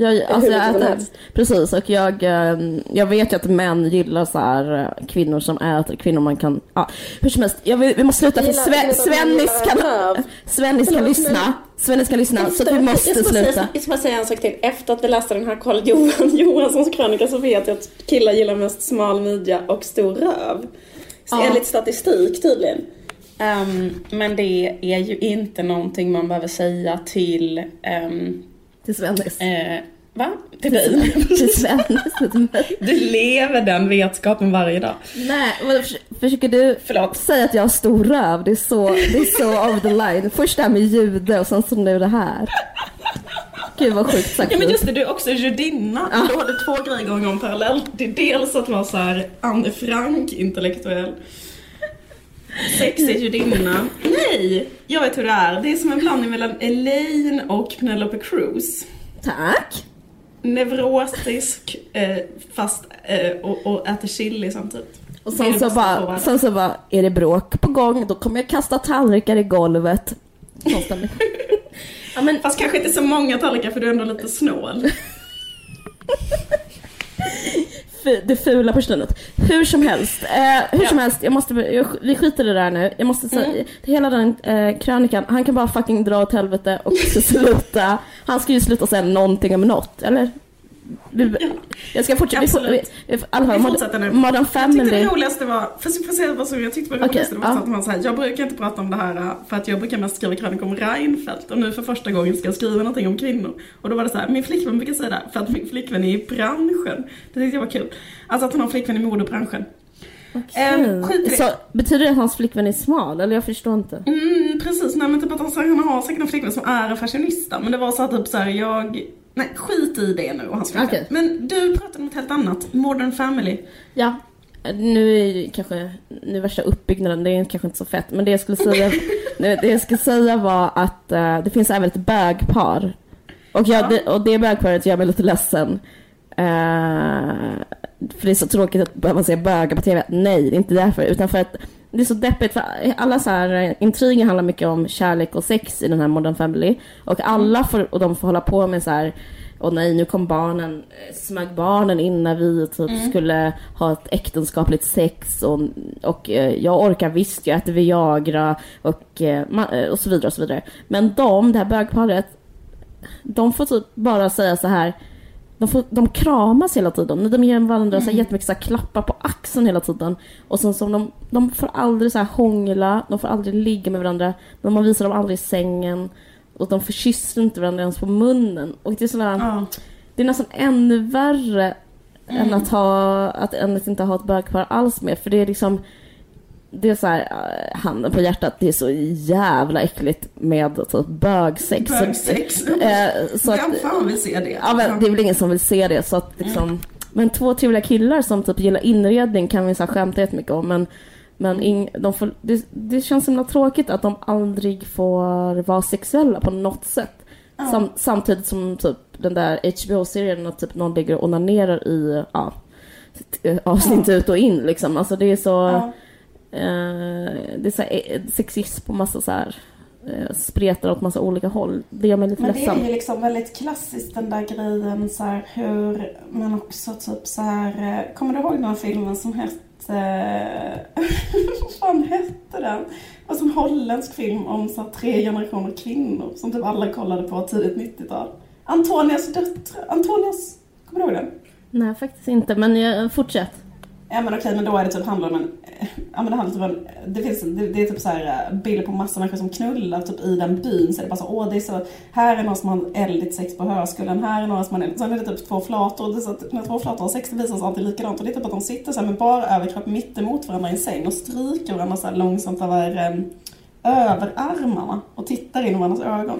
[SPEAKER 2] Jag, alltså jag äter, precis och jag, eh, jag vet ju att män gillar så här eh, kvinnor som äter, kvinnor man kan, ja hur som helst, jag vi måste sluta för
[SPEAKER 3] Gillar-
[SPEAKER 2] Sve,
[SPEAKER 3] gillar att man
[SPEAKER 2] Svennis kan. Svennis kan lyssna, Svennis kan lyssna så att vi måste
[SPEAKER 3] jag ska
[SPEAKER 2] sluta.
[SPEAKER 3] Säga, jag ska bara säga en sak till. Efter att vi läste den här Karl Johan [LAUGHS] Johanssons krönika så vet jag att killar gillar mest smal midja och stor röv.
[SPEAKER 2] Ja.
[SPEAKER 3] Enligt statistik tydligen. Ehm, men det är ju inte någonting man behöver säga till... ehm,
[SPEAKER 2] Till Svennis.
[SPEAKER 1] Eh, va? Till dig?
[SPEAKER 2] Till Svennis.
[SPEAKER 1] Du lever den vetskapen varje dag.
[SPEAKER 2] Nej, försöker du
[SPEAKER 1] Förlåt.
[SPEAKER 2] säga att jag har stor röv? Det är så, det är så over the line. Först det här med jude och sen så nu det här. Gud vad sjukt sagt.
[SPEAKER 1] Ja men just det, du är också judinna. Du hade två grejer gånger om parallellt. Det är dels att vara så här Anne Frank intellektuell. Sexig judinna. Nej! Jag vet hur det är. Det är som en blandning mellan Elaine och Penelope Cruz.
[SPEAKER 2] Tack.
[SPEAKER 1] Neurotisk, eh, fast eh, och, och äter chili samtidigt.
[SPEAKER 2] Och sen så, bara, sen så bara, är det bråk på gång, då kommer jag kasta tallrikar i golvet. [LAUGHS] Ja, men,
[SPEAKER 1] Fast kanske inte så många tallrikar för du är ändå lite snål. [LAUGHS]
[SPEAKER 2] det fula personet. Hur som helst, eh, hur som helst, jag måste, jag, vi skiter i det där nu. Jag måste säga,
[SPEAKER 1] Mm.
[SPEAKER 2] hela den eh, krönikan, han kan bara fucking dra åt helvete och sluta. Han ska ju sluta säga någonting om något, eller? Jag ska fortsätta,
[SPEAKER 1] Absolut.
[SPEAKER 2] vi, alla
[SPEAKER 1] Vi fortsätter nu.
[SPEAKER 2] Modern
[SPEAKER 1] Jag tyckte
[SPEAKER 2] Family.
[SPEAKER 1] det roligaste var, fast jag säga vad som jag tyckte var
[SPEAKER 2] Okej,
[SPEAKER 1] roligast, det var
[SPEAKER 2] ja.
[SPEAKER 1] att man så här, jag brukar inte prata om det här för att jag brukar mest skriva krönikor om Reinfeldt och nu för första gången ska jag skriva någonting om kvinnor. Och då var det så här, min flickvän brukar säga det här, för att min flickvän är i branschen. Det tyckte jag var kul. Alltså att hon har flickvän i modebranschen. I det.
[SPEAKER 2] Så, betyder det att hans flickvän är smal? Eller jag förstår inte.
[SPEAKER 1] Mm, precis, nej men typ att han, han har säkert en flickvän som är en fashionista. Men det var så här, typ så här, jag, nej skit i det nu och hans.
[SPEAKER 2] Okej.
[SPEAKER 1] Men du pratade om något helt annat, Modern Family.
[SPEAKER 2] Ja, nu är ju kanske, nu värsta uppbyggnaden, det är kanske inte så fett, men det jag skulle säga, [LAUGHS] det jag skulle säga var att eh, det finns även ett bögpar. Och, jag, det, och det bögparet gör mig lite ledsen. Eh, för det är så tråkigt att behöva säga bögar på TV. Nej, det är inte därför, utan för att det är så deppigt, för alla så här eh, intriger handlar mycket om kärlek och sex i den här Modern Family. Och alla får, och de får hålla på med så här och nej, nu kom barnen, eh, smög barnen in när vi typ skulle ha ett äktenskapligt sex och, och eh, jag orkar visst, jag äter Viagra och, och så vidare och så vidare. Men de, det här bögparet, de får typ bara säga så här de, får, de kramas hela tiden. De ger varandra så här jättemycket så här klappar på axeln hela tiden. Och sen så de, de får aldrig så här hångla, de får aldrig ligga med varandra. De man visar dem aldrig i sängen. Och de förkysser inte varandra ens på munnen. Och det är sådär,
[SPEAKER 1] Ja.
[SPEAKER 2] det är nästan ännu värre än att ha, att, än att inte ha ett bögpar alls med. För det är liksom, det är så här, eh, handen på hjärtat, det är så jävla äckligt med typ bögsex. Så-
[SPEAKER 1] Bögsex.
[SPEAKER 2] Eh, så
[SPEAKER 1] Vem fan vill se det?
[SPEAKER 2] Ja, men det är väl ingen som vill se det. Så att liksom, Men två trevliga killar som typ gillar inredning kan vi så här skämta jättemycket om. Men, men ing, de får, det, det känns så himla tråkigt att de aldrig får vara sexuella på något sätt. Sam, samtidigt som typ den där HBO-serien att typ någon ligger och onanerar i ja, t- avsnitt ut och in liksom. Alltså det är så... Eh, det är så här, eh, sexism och massa så här eh, spretar åt massa olika håll. Det gör mig lite
[SPEAKER 4] Men det
[SPEAKER 2] ledsen.
[SPEAKER 4] är ju liksom väldigt klassiskt den där grejen så här, hur man också typ så här. Kommer du ihåg den här filmen som hette... [LAUGHS] Vad fan hette den? Det var en holländsk film om så här, tre generationer kvinnor som typ alla kollade på tidigt 90-tal. Antonias döttrar. Antonias, kommer du ihåg den?
[SPEAKER 2] Nej, faktiskt inte, men jag, fortsätt.
[SPEAKER 4] Ja men okej, men då är det typ handlar om en, eh, ja men det handlar typ om, det finns, det, det är typ så här eh, bilder på massa människor som knullar typ i den byn. Så är det bara så, åh det är så, här är någon som har eldigt sex på höskullen, här är några som har, sen är det typ två flator, det är så att när två flator har sex det visar sig alltid likadant. Och det är typ att de sitter så här med bara överkropp mittemot varandra i en säng och stryker varandra så här långsamt över, eh, um, över armarna och tittar in i varandras ögon.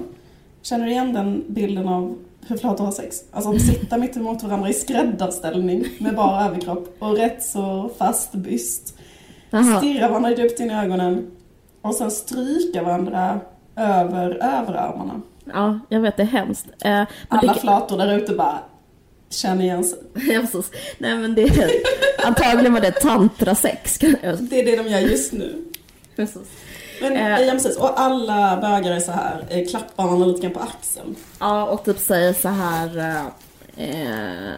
[SPEAKER 4] Känner du igen den bilden av hur flator har sex? Alltså att sitta mitt emot varandra i skräddarställning med bara överkropp och rätt så fast byst. Stirra varandra djupt in i ögonen och sen stryka varandra över överarmarna.
[SPEAKER 2] Ja, jag vet, det är hemskt. Eh,
[SPEAKER 4] Alla
[SPEAKER 2] det,
[SPEAKER 4] flator där ute bara känner igen sig. [LAUGHS]
[SPEAKER 2] ja, precis. Nej, men det är, antagligen var det tantrasex.
[SPEAKER 4] Det är det de gör just nu.
[SPEAKER 2] Precis.
[SPEAKER 4] Men
[SPEAKER 2] Eh.
[SPEAKER 4] ja, precis. Och alla bögar är så här, eh, klappar varandra lite grann på axeln.
[SPEAKER 2] Ja, och typ säger så här... Eh,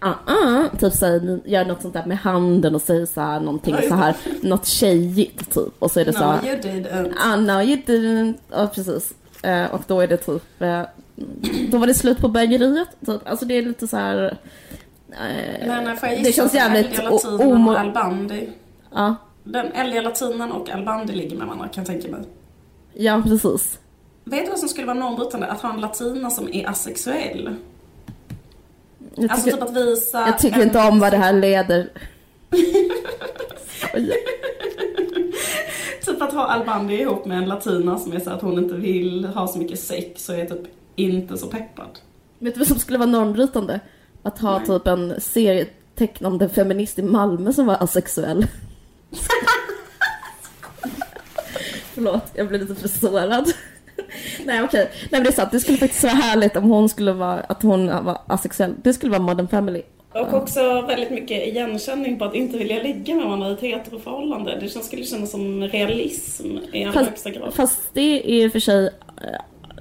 [SPEAKER 2] ah, ah, typ säger, gör något sånt där med handen och säger så här någonting så här, [LAUGHS] något tjejigt typ. Och så är det så
[SPEAKER 4] No,
[SPEAKER 2] här,
[SPEAKER 4] you didn't.
[SPEAKER 2] ah, no you didn't. Ja, precis. Eh, och då är det typ, eh, då var det slut på bögeriet. Typ. Alltså det är lite så här... Eh,
[SPEAKER 4] Men
[SPEAKER 2] det känns
[SPEAKER 4] så
[SPEAKER 2] jävligt
[SPEAKER 4] Elga
[SPEAKER 2] o-
[SPEAKER 4] Latinen och
[SPEAKER 2] omo-
[SPEAKER 4] Albandi.
[SPEAKER 2] Ja,
[SPEAKER 4] Den Elga Latinen och Albandi ligger med varandra kan jag tänka mig.
[SPEAKER 2] ja, precis.
[SPEAKER 4] Vet du vad som skulle vara normbrytande? Att ha en latina som är asexuell. Alltså
[SPEAKER 2] tycker,
[SPEAKER 4] typ att visa...
[SPEAKER 2] jag tycker
[SPEAKER 4] en-
[SPEAKER 2] inte om vad det här leder.
[SPEAKER 4] Typ att ha Albandi ihop med en latina som är så att hon inte vill ha så mycket sex och är typ inte så peppad.
[SPEAKER 2] Vet du vad som skulle vara normbrytande? Att ha typ en serietecknande feminist i Malmö som var asexuell. Förlåt, jag blev lite för sårad. Nej okej, nej men det är sant. Det skulle faktiskt vara härligt om hon skulle vara, att hon var asexuell. Det skulle vara Modern Family.
[SPEAKER 1] Och också väldigt mycket igenkänning på att inte vilja ligga med varandra i ett heteroförhållande. Det känns, skulle kännas som realism i allra högsta grad.
[SPEAKER 2] fast det är och för sig eh,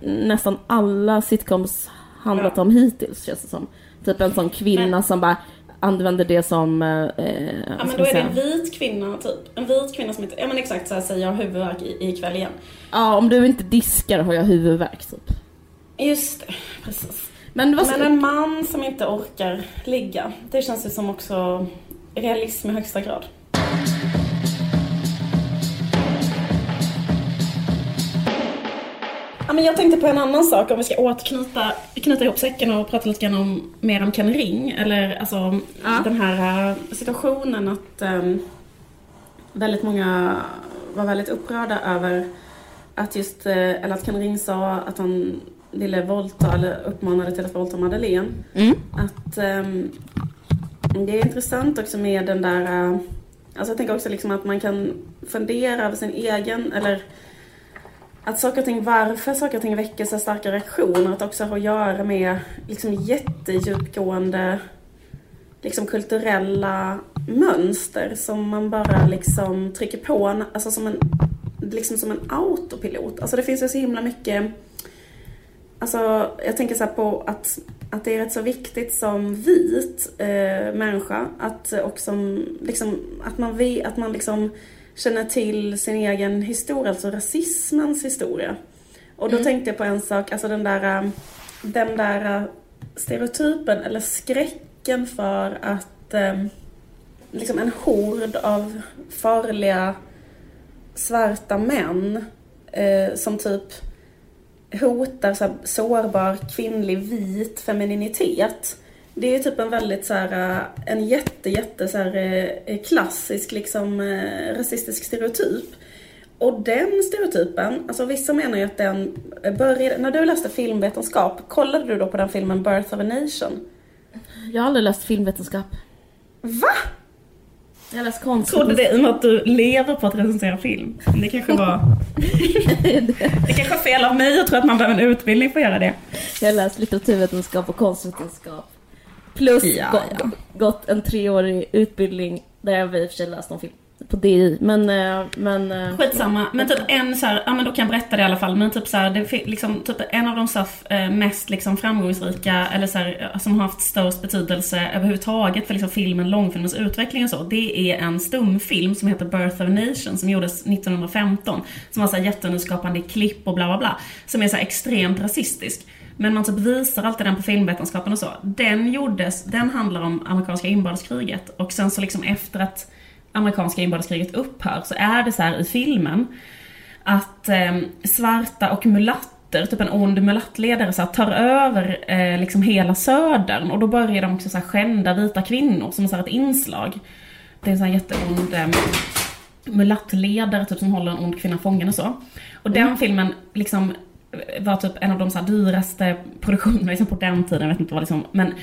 [SPEAKER 2] nästan alla sitcoms handlat
[SPEAKER 1] Ja.
[SPEAKER 2] om hittills känns det som. Typ en sån kvinna
[SPEAKER 1] Men-
[SPEAKER 2] som bara använder det som... Eh,
[SPEAKER 1] Ja
[SPEAKER 2] vad
[SPEAKER 1] men då är det en vit kvinna typ. En vit kvinna som inte, ja men exakt så här säger jag har huvudvärk i, ikväll igen.
[SPEAKER 2] Ja, om du inte diskar har jag huvudvärk typ.
[SPEAKER 1] Just det, precis.
[SPEAKER 2] Men
[SPEAKER 1] Men en man som inte orkar ligga, det känns ju som också realism i högsta grad. Ja, men jag tänkte på en annan sak om vi ska återknyta knyta ihop säcken och prata lite grann om, mer om Ken Ring. Eller alltså
[SPEAKER 2] Ja.
[SPEAKER 1] den här eh, situationen att ehm, väldigt många var väldigt upprörda över att just, eh, eller att Ken Ring sa att han ville våldta, eller uppmanade till att våldta Madeleine.
[SPEAKER 2] Mm.
[SPEAKER 1] Att ehm, det är intressant också med den där, eh, alltså jag tänker också liksom att man kan fundera över sin egen, eller att saker och ting, varför saker och ting väcker så starka reaktioner, att också ha att göra med liksom jättedjupgående liksom kulturella mönster som man bara liksom trycker på, en- alltså som en, liksom som en autopilot. Alltså det finns ju så himla mycket Alltså, jag tänker så här på att, att det är rätt så viktigt som vit eh, människa att, och som, liksom, att man, vet, att man liksom känner till sin egen historia, alltså rasismens historia. Och då tänkte jag på en sak, alltså den där, eh, den där eh, stereotypen eller skräcken för att eh, liksom en hord av farliga svarta män eh, som typ hotar så sårbar kvinnlig vit femininitet. Det är ju typ en väldigt så här, eh, en jätte, jätte så här, eh, klassisk liksom eh, rasistisk stereotyp. Och den stereotypen, alltså vissa menar ju att den började, när du läste filmvetenskap, kollade du då på den filmen Birth of a Nation?
[SPEAKER 2] Jag har aldrig läst filmvetenskap.
[SPEAKER 1] Va?
[SPEAKER 2] Jag har läst konst.
[SPEAKER 1] Trodde det i och med att du lever på att recensera film. Det kanske var... [LAUGHS] det kanske är fel av mig att tro att man behöver en utbildning för att göra det.
[SPEAKER 2] Jag har läst litteraturvetenskap och konstvetenskap. Plus
[SPEAKER 1] Ja,
[SPEAKER 2] gå-
[SPEAKER 1] ja.
[SPEAKER 2] gått en treårig utbildning där jag i och för sig läst om film. På DI. Men, eh, men... Eh,
[SPEAKER 1] Skitsamma, men typ en så här, ja men då kan jag berätta det i alla fall. Men typ så här, det liksom, typ en av de så här, eh, mest liksom framgångsrika, eller så här, som har haft störst betydelse överhuvudtaget för liksom filmen, långfilmens utveckling och så. Det är en stumfilm som heter Birth of a Nation som gjordes 1915. Som har så här jättenyskapande klipp och bla bla bla. Som är så här extremt rasistisk. Men man typ visar alltid den på filmvetenskapen och så. Den gjordes, den handlar om amerikanska inbördeskriget. Och sen så liksom efter att amerikanska inbördeskriget upphör så är det så här i filmen att eh, svarta och mulatter, typ en ond mulattledare, så här, tar över eh, liksom hela södern och då börjar de också så här, skända vita kvinnor som så här, ett inslag. Det är en sån här jätteond eh, mulattledare typ som håller en ond kvinna fången och så. Och den
[SPEAKER 2] Mm.
[SPEAKER 1] filmen liksom var typ en av de så här, dyraste produktionerna liksom, på den tiden, jag vet inte vad liksom, men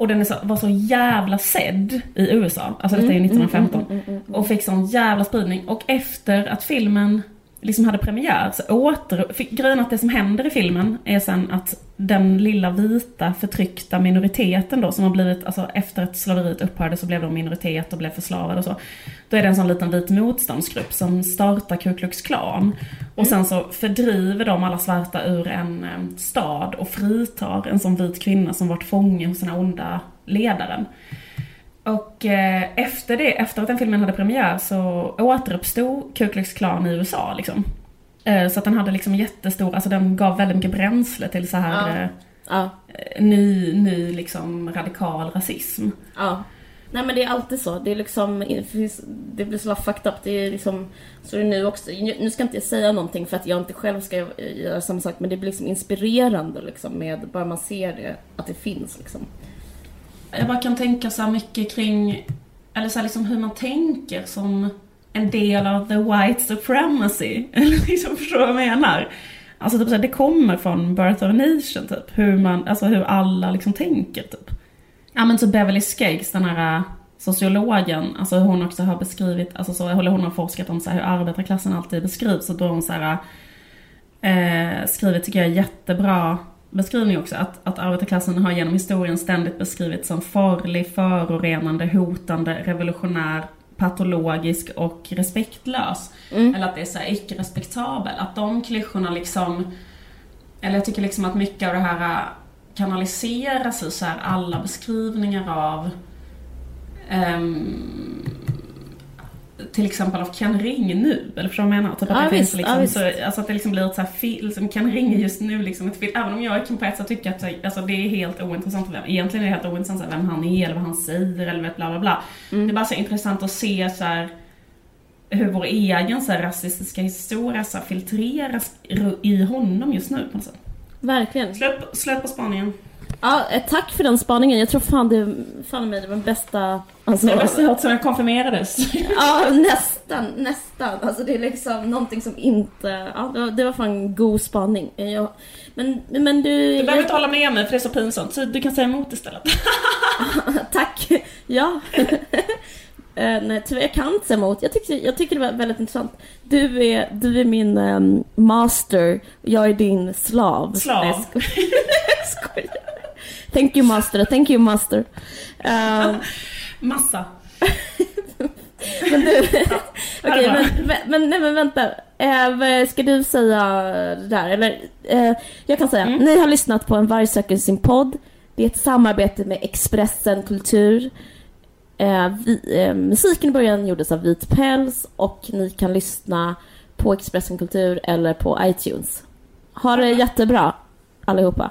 [SPEAKER 1] och den så, var så jävla sedd i USA, alltså detta är
[SPEAKER 2] Mm,
[SPEAKER 1] ju 1915. Och fick sån jävla spridning. Och efter att filmen liksom hade premiär så åter... För grejen är att det som händer i filmen är sen att den lilla vita förtryckta minoriteten då som har blivit, alltså efter att slaveriet upphörde så blev de minoritet och blev förslavade och så. Då är det en sån liten vit motståndsgrupp som startar Ku Klux Klan. Och sen så fördriver de alla svarta ur en eh, stad och fritar en sån vit kvinna som varit fånge hos den här onda ledaren. Och eh, efter det, efter att den filmen hade premiär så återuppstod Ku Klux Klan i USA liksom. Eh, så att den hade liksom jättestor, alltså den gav väldigt mycket bränsle till så här
[SPEAKER 2] Ja.
[SPEAKER 1] eh,
[SPEAKER 2] Ja,
[SPEAKER 1] ny, ny liksom radikal rasism.
[SPEAKER 2] ja. Nej men det är alltid så. Det är liksom, det blir så fucked up. Det är liksom, så är det nu också. Nu ska inte jag säga någonting för att jag inte själv ska göra samma sak. Men det blir liksom inspirerande liksom med, bara man ser det, att det finns liksom.
[SPEAKER 1] Jag bara kan tänka så här mycket kring, eller så här liksom hur man tänker som en del av the white supremacy. [LAUGHS] Eller liksom, förstår du vad jag menar? Alltså typ så här, det kommer från Birth of a Nation typ. Hur man, alltså hur alla liksom tänker typ. Ja men typ Beverly Skeggs, den här äh, sociologen, alltså hur hon också har beskrivit, alltså så, eller hon har forskat om så här, hur arbetarklassen alltid beskrivs och då har hon så här, eh, skrivit, tycker jag, jättebra beskrivning också, att, att arbetarklassen har genom historien ständigt beskrivits som farlig, förorenande, hotande, revolutionär, patologisk och respektlös. Eller att det är så icke-respektabel. Att de klyschorna liksom, eller jag tycker liksom att mycket av det här äh, kanaliseras i så här alla beskrivningar av ehm, till exempel av Ken Ring nu, eller förstår du vad jag menar? Typ att
[SPEAKER 2] Ja,
[SPEAKER 1] det
[SPEAKER 2] visst,
[SPEAKER 1] finns liksom,
[SPEAKER 2] ja,
[SPEAKER 1] så, alltså att det liksom blir ett så här fil, liksom Ken Ring just nu liksom ett fil, även om jag kan på ett sätt tycka att alltså, det är helt ointressant vem, egentligen är det helt ointressant vem han är eller vad han säger eller vet bla bla bla.
[SPEAKER 2] Mm.
[SPEAKER 1] Det är bara så intressant att se så här hur vår egen så här, rasistiska historia så här, filtreras i- i honom just nu på något sätt.
[SPEAKER 2] Verkligen.
[SPEAKER 1] Släpp, släpp på spaningen.
[SPEAKER 2] Ja, eh, tack för den spaningen. Jag tror fan det, fan mig, det var den bästa... Alltså,
[SPEAKER 1] Det bästa hört sen jag konfirmerades.
[SPEAKER 2] ja, nästan, nästan. Alltså det är liksom någonting som inte... Ja, det var, det var fan god spaning. Eh, Jag, men, men du...
[SPEAKER 1] Du behöver
[SPEAKER 2] jag-
[SPEAKER 1] inte hålla med mig för det är så pinsamt, så du kan säga emot istället. [LAUGHS]
[SPEAKER 2] Tack! Ja. [LAUGHS] Eh, nej, tyvärr jag kan inte säga emot. Jag tyckte, jag tycker det var väldigt intressant. Du är, du är min ehm, master, jag är din slav.
[SPEAKER 1] Slav.
[SPEAKER 2] Nej, jag skojar. [LAUGHS] Jag skojar. Thank you master, thank you master. Ehm, [LAUGHS]
[SPEAKER 1] Massa.
[SPEAKER 2] men du, [LAUGHS]
[SPEAKER 1] var- [LAUGHS]
[SPEAKER 2] men, men, nej, men vänta. Eh, ska du säga det där? Eller, eh, jag kan säga,
[SPEAKER 1] Mm.
[SPEAKER 2] ni har lyssnat på En varg söker sin podd. Det är ett samarbete med Expressen Kultur. Eh, vi, eh, musiken i början gjordes av Vit Päls och ni kan lyssna på Expressen Kultur eller på iTunes. Ha det jättebra allihopa.